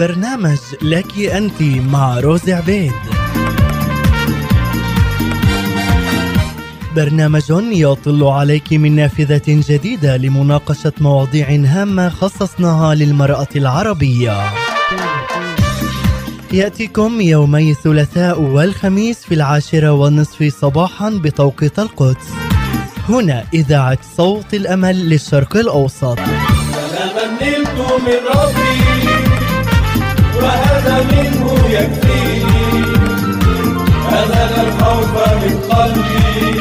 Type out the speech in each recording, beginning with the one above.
برنامج لك أنت مع روز عبيد. برنامج يطل عليك من نافذة جديدة لمناقشة مواضيع هامة خصصناها للمرأة العربية. يأتيكم يومي الثلاثاء والخميس في العاشرة والنصف صباحا بتوقيت القدس. هنا إذاعة صوت الأمل للشرق الأوسط. من ربي. وهذا منه يكفيني أزل الخوف من قلبي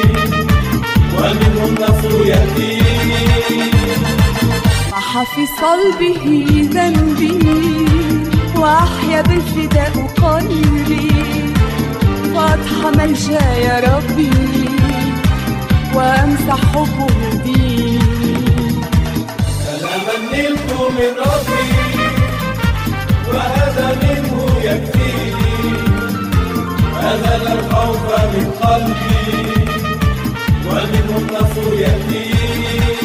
ومنه النصر يأتيني صح في صلبه ذنبي وأحيا بالفداء قلبي. فأضحى ملجا يا ربي وأمسح حبه دي سلاما نلت من ربي. وهذا منه يكفيني أزل الخوف من قلبي. ومنه النصر يأتيني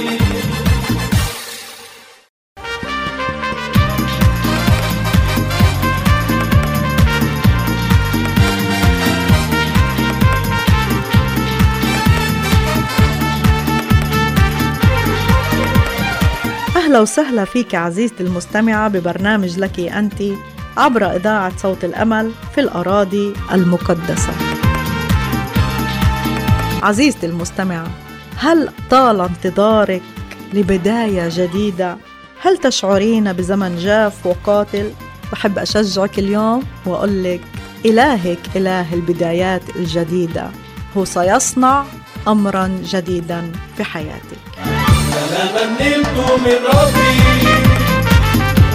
أهلا وسهلا فيك عزيزتي المستمعة ببرنامج لك أنت عبر إذاعة صوت الأمل في الأراضي المقدسة عزيزتي المستمعة هل طال انتظارك لبداية جديدة؟ هل تشعرين بزمن جاف وقاتل؟ بحب أشجعك اليوم وأقول لك إلهك إله البدايات الجديدة هو سيصنع أمرا جديدا في حياتك سلاما نلت من ربي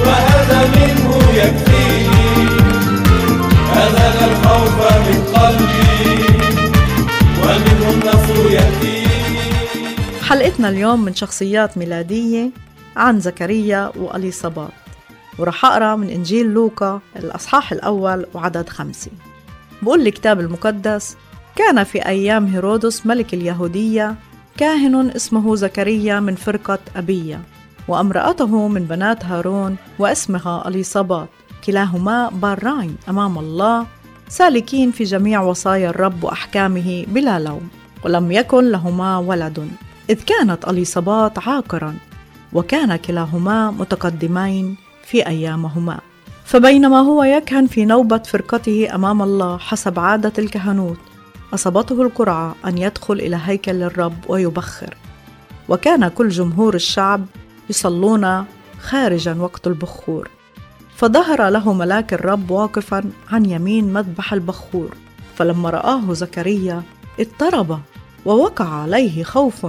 وهذا منه يكفيني أزل الخوف من قلبي ومنه النصر يأتيني حلقتنا اليوم من شخصيات ميلادية عن زكريا وأليصابات ورح أقرأ من إنجيل لوقا الأصحاح الأول وعدد خمسة. بقول الكتاب المقدس كان في أيام هيرودس ملك اليهودية كاهن اسمه زكريا من فرقة أبية وأمرأته من بنات هارون واسمها أليصابات كلاهما بارين أمام الله سالكين في جميع وصايا الرب وأحكامه بلا لوم ولم يكن لهما ولد إذ كانت أليصابات عاقرا وكان كلاهما متقدمين في أيامهما. فبينما هو يكهن في نوبة فرقته أمام الله حسب عادة الكهنوت أصابته القرعة أن يدخل إلى هيكل الرب ويبخر. وكان كل جمهور الشعب يصلون خارجا وقت البخور. فظهر له ملاك الرب واقفا عن يمين مذبح البخور. فلما رآه زكريا اضطرب ووقع عليه خوف.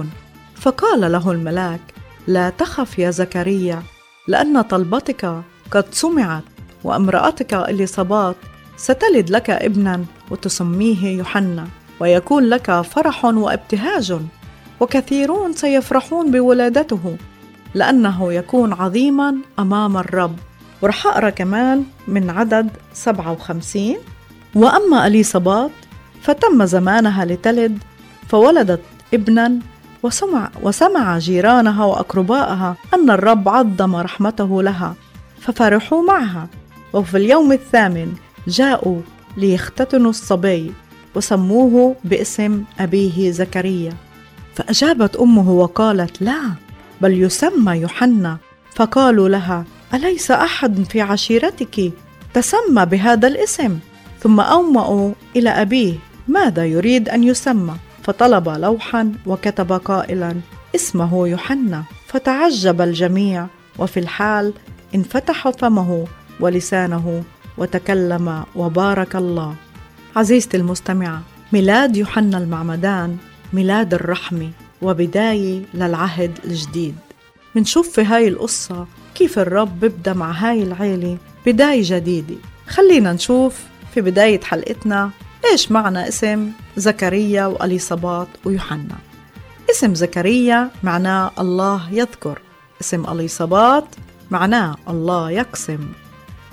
فقال له الملاك لا تخف يا زكريا لأن طلبتك قد سمعت وأمرأتك إليصابات ستلد لك ابنا وتسميه يوحنا ويكون لك فرح وابتهاج. وكثيرون سيفرحون بولادته لأنه يكون عظيما أمام الرب. ورح أقرأ كمان من عدد 57 وأما أليصابات فتم زمانها لتلد فولدت ابنا وسمع, وسمع جيرانها وأقربائها أن الرب عظم رحمته لها ففرحوا معها. وفي اليوم الثامن جاءوا ليختتنوا الصبي وسموه باسم أبيه زكريا. فأجابت أمه وقالت لا بل يسمى يوحنا. فقالوا لها أليس أحد في عشيرتك تسمى بهذا الاسم؟ ثم أومأوا إلى أبيه ماذا يريد أن يسمى؟ فطلب لوحا وكتب قائلا اسمه يوحنا. فتعجب الجميع وفي الحال انفتح فمه ولسانه وتكلم وبارك الله. عزيزتي المستمعة ميلاد يوحنا المعمدان ميلاد الرحمة وبداية للعهد الجديد. منشوف في هاي القصة كيف الرب بيبدأ مع هاي العيلة بداية جديدة. خلينا نشوف في بداية حلقتنا إيش معنى اسم زكريا وأليصابات ويوحنا. اسم زكريا معناه الله يذكر اسم أليصابات معناه الله يقسم.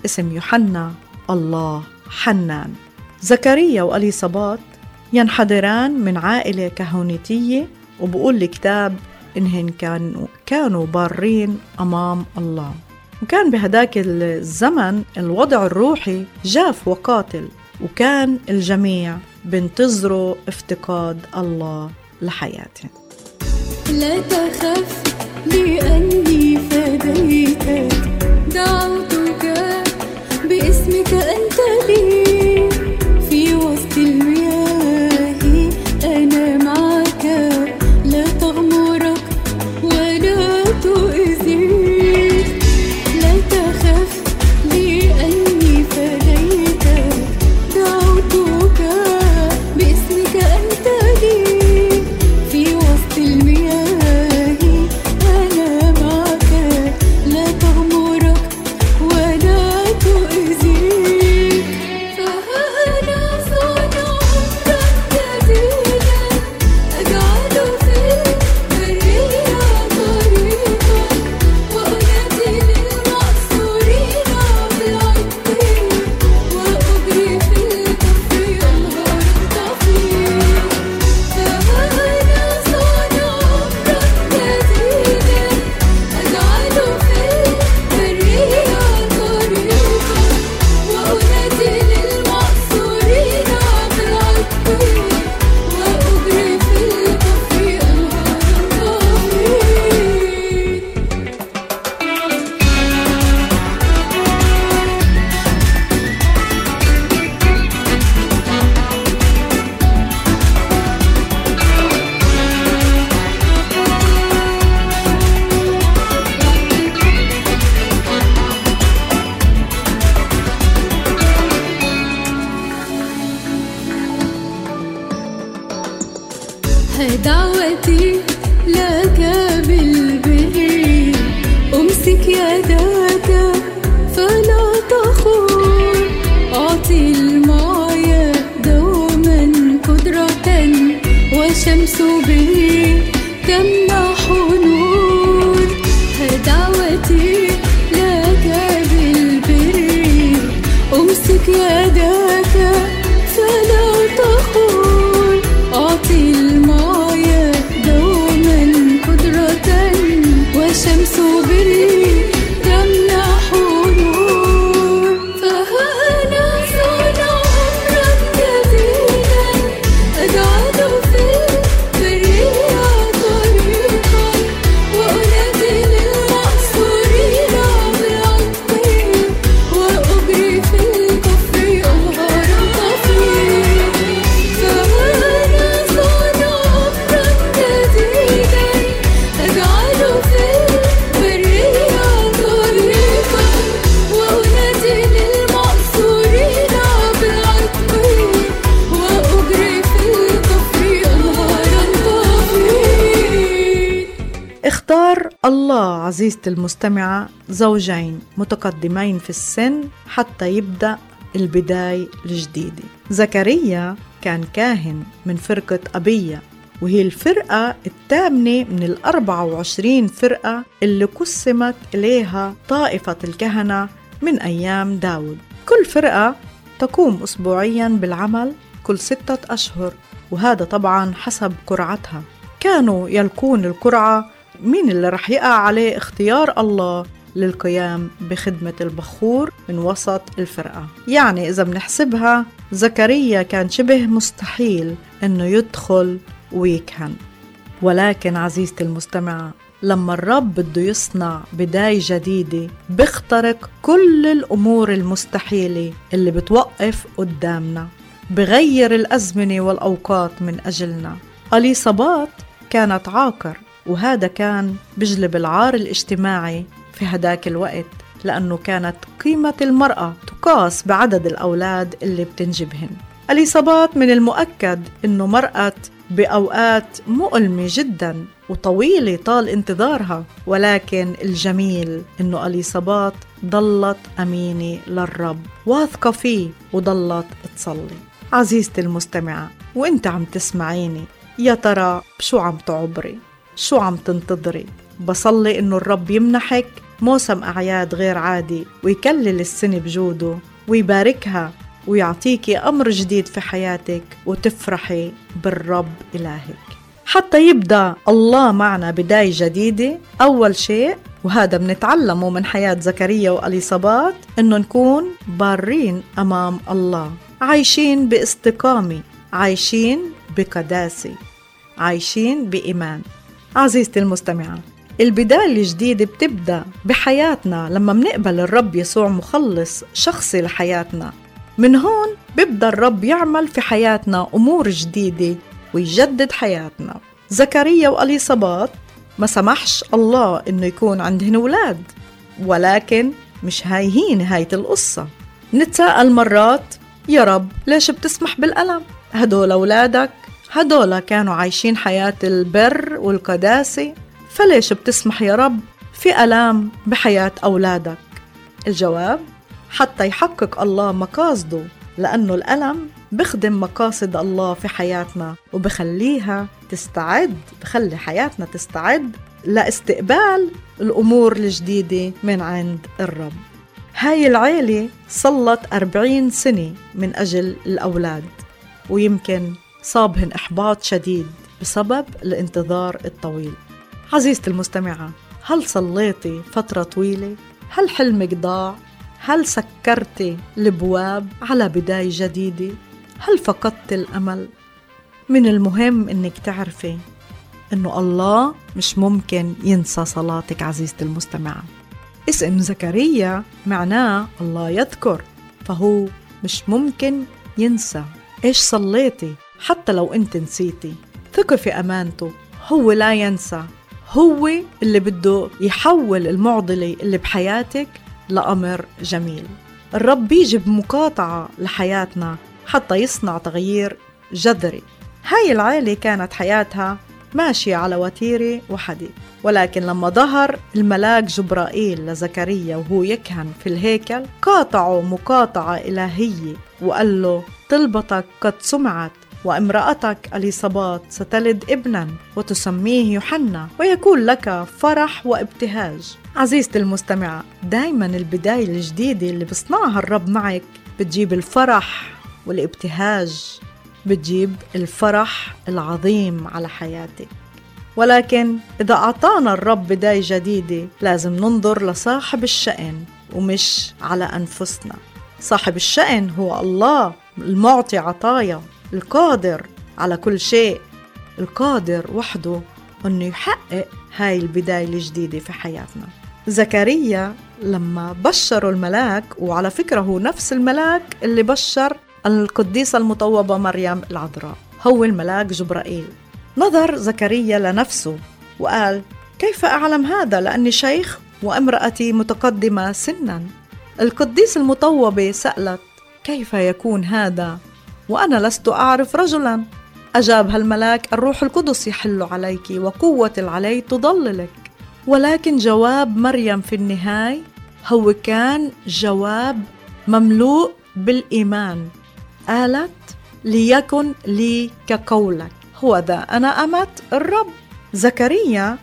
اسم يوحنا الله حنان. زكريا وأليصابات ينحدران من عائلة كهنوتية وبقول الكتاب إنهن كانوا, كانوا بارين أمام الله. وكان بهداك الزمن الوضع الروحي جاف وقاتل وكان الجميع بينتظروا افتقاد الله لحياتهم. لا تخف لأني فديتك وشمس بر تمنح نور. دعوتي لك بالبر. أمسك يدك عزيزة المستمعة زوجين متقدمين في السن حتى يبدأ البداية الجديدة. زكريا كان كاهن من فرقة أبية وهي الفرقة الثامنة من الأربعة وعشرين فرقة اللي قسمت إليها طائفة الكهنة من أيام داود. كل فرقة تقوم أسبوعيا بالعمل كل ستة أشهر وهذا طبعا حسب قرعتها. كانوا يلقون القرعة مين اللي رح يقع عليه اختيار الله للقيام بخدمة البخور من وسط الفرقة؟ يعني إذا بنحسبها زكريا كان شبه مستحيل أنه يدخل ويكهن. ولكن عزيزتي المستمعة لما الرب بده يصنع بداية جديدة بيخترق كل الأمور المستحيلة اللي بتوقف قدامنا بغير الأزمنة والأوقات من أجلنا. أليصابات كانت عاقر. وهذا كان بجلب العار الاجتماعي في هداك الوقت لأنه كانت قيمة المرأة تقاس بعدد الأولاد اللي بتنجبهن. اليصابات من المؤكد أنه مرأة بأوقات مؤلمة جدا وطويلة طال انتظارها ولكن الجميل أنه اليصابات ضلت أمينة للرب واثقة فيه وضلت تصلي. عزيزتي المستمعة وإنت عم تسمعيني يا ترى بشو عم تعبري؟ شو عم تنتظري؟ بصلي إنه الرب يمنحك موسم أعياد غير عادي ويكلل السنة بجوده ويباركها ويعطيكي أمر جديد في حياتك وتفرحي بالرب إلهك. حتى يبدأ الله معنا بداية جديدة أول شيء وهذا بنتعلمه من حياة زكريا وأليصابات إنه نكون بارين أمام الله عايشين باستقامة عايشين بقداسة عايشين بإيمان. عزيزتي المستمعة البداية الجديدة بتبدأ بحياتنا لما منقبل الرب يسوع مخلص شخصي لحياتنا. من هون بيبدأ الرب يعمل في حياتنا أمور جديدة ويجدد حياتنا. زكريا وأليصابات ما سمحش الله إنه يكون عندهن أولاد ولكن مش هاي هي نهاية القصة. نتساءل مرات يا رب ليش بتسمح بالألم؟ هدول أولادك هدول كانوا عايشين حياة البر والقداسة فليش بتسمح يا رب في ألام بحياة أولادك؟ الجواب حتى يحقق الله مقاصده لأنه الألم بخدم مقاصد الله في حياتنا وبخليها تستعد بخلي حياتنا تستعد لاستقبال الأمور الجديدة من عند الرب. هاي العيلة صلت أربعين سنة من أجل الأولاد ويمكن صابهن إحباط شديد بسبب الانتظار الطويل عزيزتي المستمعة هل صليتي فترة طويلة؟ هل حلمك ضاع؟ هل سكرتي البواب على بداية جديدة؟ هل فقدت الأمل؟ من المهم إنك تعرفي إنه الله مش ممكن ينسى صلاتك عزيزتي المستمعة اسم زكريا معناه الله يذكر فهو مش ممكن ينسى إيش صليتي حتى لو أنت نسيتي. ثقي في أمانته. هو لا ينسى. هو اللي بده يحول المعضلة اللي بحياتك لأمر جميل. الرب بيجي بمقاطعة لحياتنا حتى يصنع تغيير جذري. هاي العائلة كانت حياتها ماشية على وتيرة وحديد ولكن لما ظهر الملاك جبرائيل لزكريا وهو يكهن في الهيكل قاطعه مقاطعة إلهية وقال له طلبتك قد سمعت وامرأتك أليصابات ستلد ابنا وتسميه يوحنا ويكون لك فرح وابتهاج. عزيزتي المستمعة دايما البداية الجديدة اللي بصنعها الرب معك بتجيب الفرح والابتهاج بتجيب الفرح العظيم على حياتك. ولكن إذا أعطانا الرب بداية جديدة لازم ننظر لصاحب الشأن ومش على أنفسنا. صاحب الشأن هو الله المعطي عطايا. القادر على كل شيء. القادر وحده أنه يحقق هاي البداية الجديدة في حياتنا. زكريا لما بشروا الملاك وعلى فكرة هو نفس الملاك اللي بشر القديسة المطوبة مريم العذراء هو الملاك جبرائيل. نظر زكريا لنفسه وقال كيف أعلم هذا؟ لأني شيخ وامرأتي متقدمة سنا. القديس المطوبة سألت كيف يكون هذا؟ وأنا لست أعرف رجلا. أجابها الملاك الروح القدس يحل عليك وقوة العلي تضللك. ولكن جواب مريم في النهاية هو كان جواب مملوء بالإيمان. قالت ليكن لي كقولك. هو ذا أنا أمت الرب. زكريا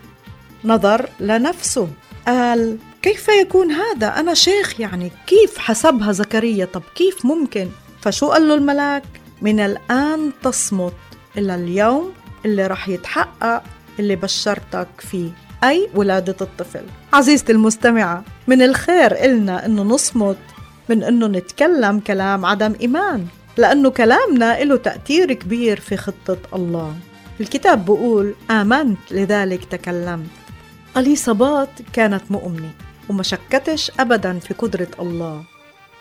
نظر لنفسه. قال كيف يكون هذا؟ أنا شيخ يعني كيف حسبها زكريا؟ طب كيف ممكن؟ فشو قال له الملاك؟ من الآن تصمت إلى اليوم اللي رح يتحقق اللي بشرتك فيه أي ولادة الطفل. عزيزتي المستمعة من الخير إلنا إنه نصمت من إنه نتكلم كلام عدم إيمان لأنه كلامنا له تأثير كبير في خطة الله. الكتاب بقول آمنت لذلك تكلمت. أليصابات كانت مؤمنة وما شكتش أبدا في قدرة الله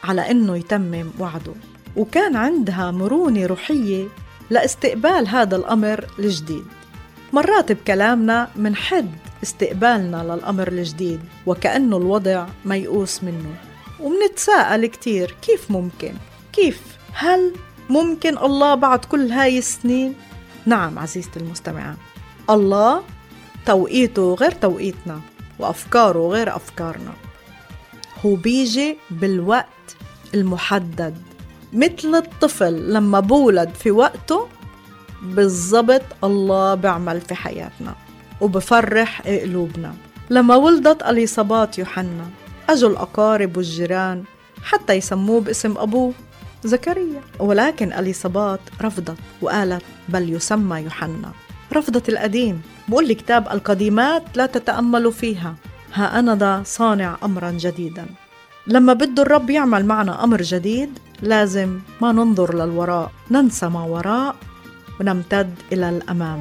على إنه يتمم وعده. وكان عندها مرونة روحية لاستقبال هذا الأمر الجديد مرات بكلامنا منحد استقبالنا للأمر الجديد وكأنه الوضع ميؤوس منه ومنتساءل كتير كيف ممكن؟ كيف؟ هل ممكن الله بعد كل هاي السنين؟ نعم عزيزتي المستمعة الله توقيته غير توقيتنا وأفكاره غير أفكارنا هو بيجي بالوقت المحدد مثل الطفل لما بولد في وقته بالضبط الله بيعمل في حياتنا وبفرح قلوبنا. لما ولدت أليصابات يوحنا أجوا الأقارب والجيران حتى يسموه باسم أبوه زكريا. ولكن أليصابات رفضت وقالت بل يسمى يوحنا. رفضت القديم. بقول الكتاب القديمات لا تتأملوا فيها. ها أنا ذا صانع أمرا جديدا. لما بده الرب يعمل معنا أمر جديد لازم ما ننظر للوراء ننسى ما وراء ونمتد إلى الأمام.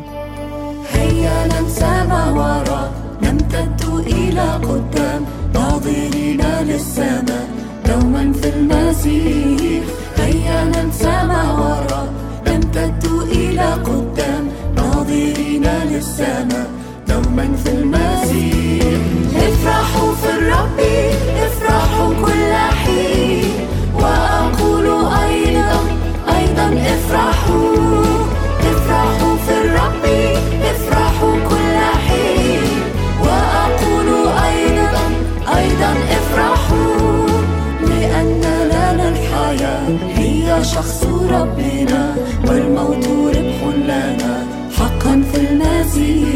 هيا ننسى ما وراء نمتد إلى قدام. ناظرين للسماء دوما في المسيح هيا ننسى ما وراء نمتد إلى قدام. ناظرين للسماء دوما في المسيح افرحوا في الرب افرحوا كل افرحوا افرحوا في الرب افرحوا كل حين. وأقول أيضا أيضا افرحوا لأن الحياة هي شخص ربنا والموت ربح لنا. حقا في المسيح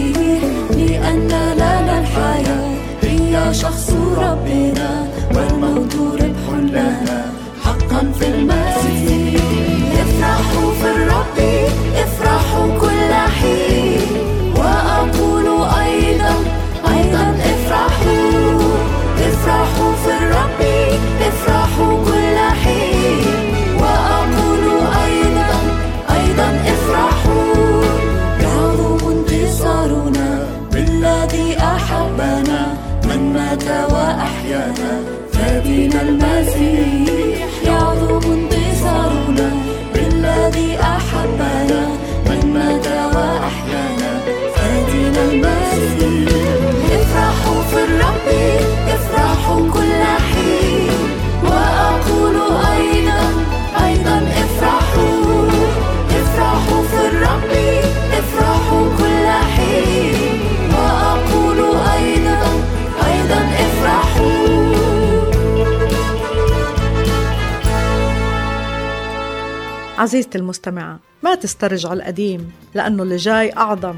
عزيزتي المستمعة ما تسترجع القديم لأنه اللي جاي أعظم.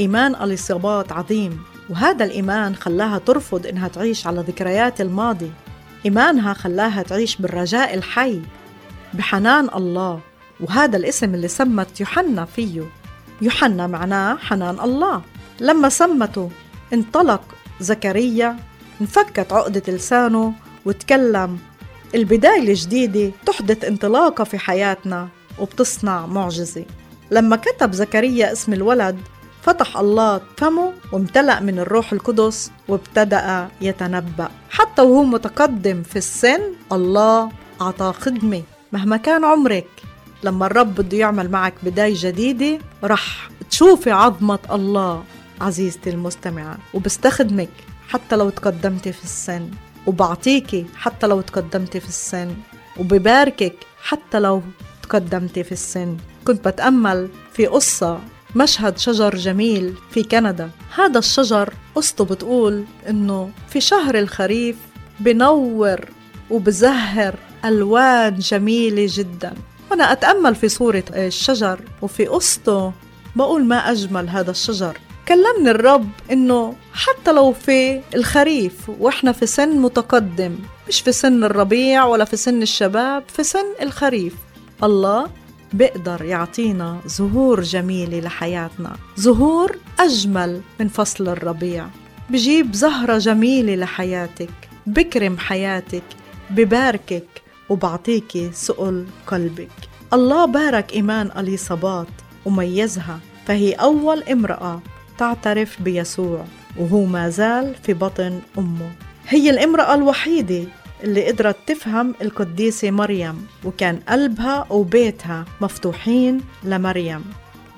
إيمان اليصابات عظيم وهذا الإيمان خلاها ترفض إنها تعيش على ذكريات الماضي. إيمانها خلاها تعيش بالرجاء الحي بحنان الله. وهذا الاسم اللي سمت يوحنا فيه. يوحنا معناه حنان الله. لما سمته انطلق زكريا انفكت عقدة لسانه وتكلم. البداية الجديدة تحدث انطلاقة في حياتنا. وبتصنع معجزة. لما كتب زكريا اسم الولد فتح الله فمه وامتلأ من الروح القدس وابتدأ يتنبأ. حتى وهو متقدم في السن الله أعطاه خدمة. مهما كان عمرك لما الرب بده يعمل معك بداية جديدة رح تشوفي عظمة الله عزيزتي المستمعة. وبستخدمك حتى لو تقدمتي في السن. وبعطيكي حتى لو تقدمتي في السن. وبباركك حتى لو تقدمتي في السن. كنت بتأمل في قصة مشهد شجر جميل في كندا. هذا الشجر قصته بتقول إنه في شهر الخريف بنور وبزهر ألوان جميلة جدا. وأنا أتأمل في صورة الشجر وفي قصته بقول ما أجمل هذا الشجر. كلمني الرب إنه حتى لو في الخريف وإحنا في سن متقدم مش في سن الربيع ولا في سن الشباب في سن الخريف. الله بيقدر يعطينا زهور جميلة لحياتنا. زهور أجمل من فصل الربيع. بجيب زهرة جميلة لحياتك بكرم حياتك بباركك وبعطيكي سؤل قلبك. الله بارك إيمان أليصابات وميزها فهي أول امرأة تعترف بيسوع وهو ما زال في بطن أمه. هي الامرأة الوحيدة اللي قدرت تفهم القديسة مريم وكان قلبها وبيتها مفتوحين لمريم.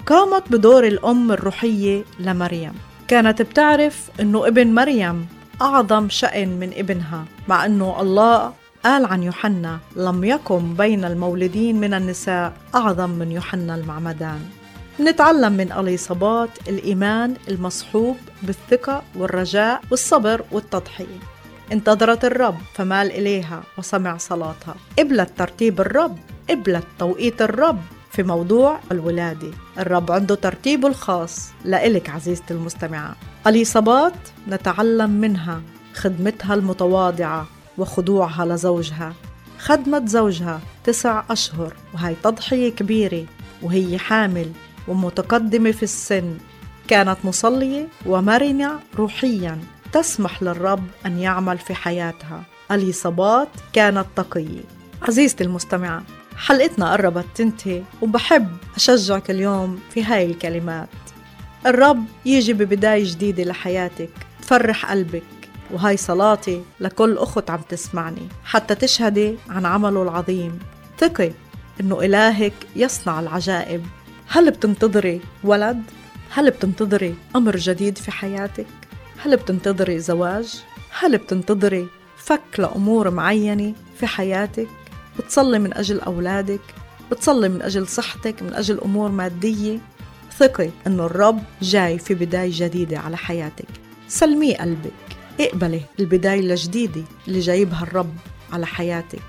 قامت بدور الأم الروحية لمريم. كانت بتعرف أنه ابن مريم أعظم شأن من ابنها مع أنه الله قال عن يوحنا لم يكن بين المولودين من النساء أعظم من يوحنا المعمدان. نتعلم من أليصابات الإيمان المصحوب بالثقة والرجاء والصبر والتضحية. انتظرت الرب فمال إليها وسمع صلاتها. قبلت ترتيب الرب قبلت توقيت الرب في موضوع الولادة. الرب عنده ترتيبه الخاص لإلك عزيزتي المستمعة. أليصابات نتعلم منها خدمتها المتواضعة وخضوعها لزوجها. خدمت زوجها تسع أشهر وهي تضحية كبيرة وهي حامل ومتقدمة في السن. كانت مصلية ومرنة روحيا. تسمح للرب أن يعمل في حياتها. أليصابات كانت تقية. عزيزتي المستمعة حلقتنا قربت تنتهي وبحب أشجعك اليوم في هاي الكلمات. الرب يجي ببداية جديدة لحياتك. تفرح قلبك. وهاي صلاتي لكل أخت عم تسمعني حتى تشهدي عن عمله العظيم. ثقي إنه إلهك يصنع العجائب. هل بتنتظري ولد؟ هل بتنتظري أمر جديد في حياتك؟ هل بتنتظري زواج؟ هل بتنتظري فك لأمور معينة في حياتك؟ بتصلي من أجل أولادك؟ بتصلي من أجل صحتك؟ من أجل أمور مادية؟ ثقي إنه الرب جاي في بداية جديدة على حياتك سلمي قلبك اقبلي البداية الجديدة اللي جايبها الرب على حياتك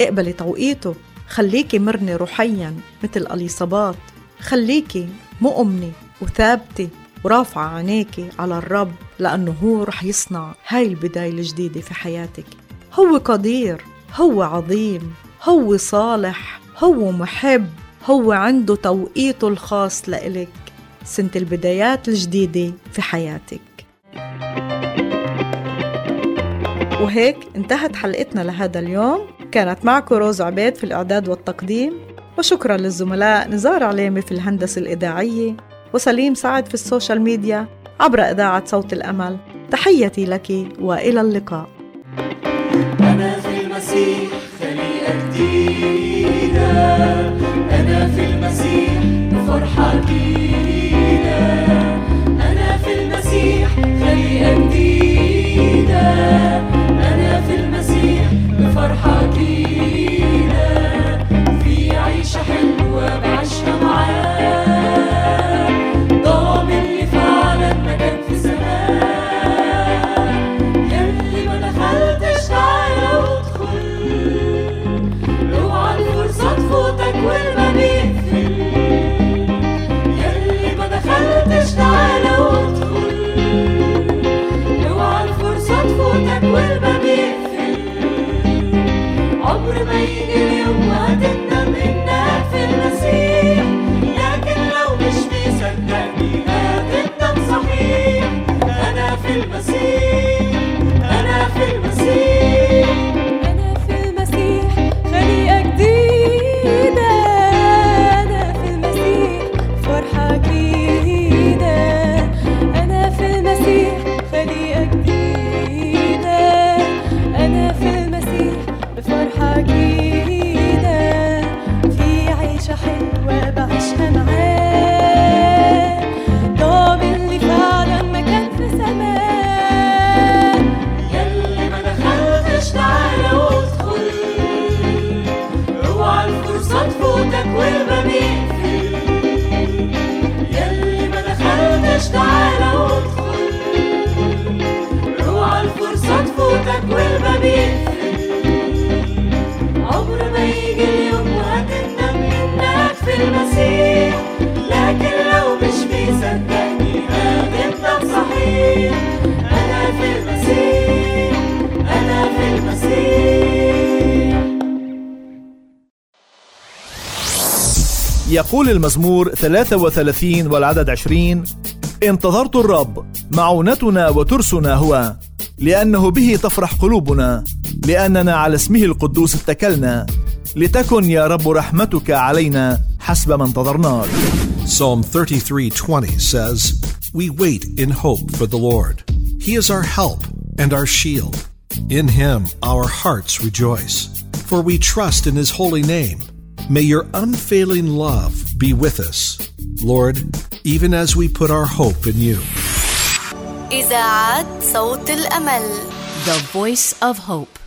اقبلي توقيته خليكي مرنة روحيا مثل أليصابات خليكي مؤمنة وثابتة ورافعة عينيكي على الرب لأنه هو رح يصنع هاي البداية الجديدة في حياتك. هو قدير هو عظيم هو صالح هو محب هو عنده توقيته الخاص لإلك. سنة البدايات الجديدة في حياتك. وهيك انتهت حلقتنا لهذا اليوم. كانت معكم روز عبيد في الإعداد والتقديم. وشكرا للزملاء نزار عليمي في الهندسة الإذاعية. وسليم سعد في ال social media. عبر إذاعة صوت الأمل. تحيتي لك وإلى اللقاء. أنا في المسيح خليقة جديدة. أنا في المسيح بفرحة جديدة. أنا في المسيح خليقة جديدة. أنا في المسيح بفرحة جديدة. في عيشة حلوة بعيشها معاه أنا في يقول المزمور 33 والعدد 20 انتظرت الرب معونتنا وترسنا هو لأنه به تفرح قلوبنا لأننا على اسمه القدوس اتكلنا لتكن يا رب رحمتك علينا حسب ما انتظرناك Psalm 33:20 says, "We wait in hope for the Lord. He is our help and our shield. In him our hearts rejoice, for we trust in his holy name. May your unfailing love be with us, Lord, even as we put our hope in you." إذاعة صوت الأمل The Voice of Hope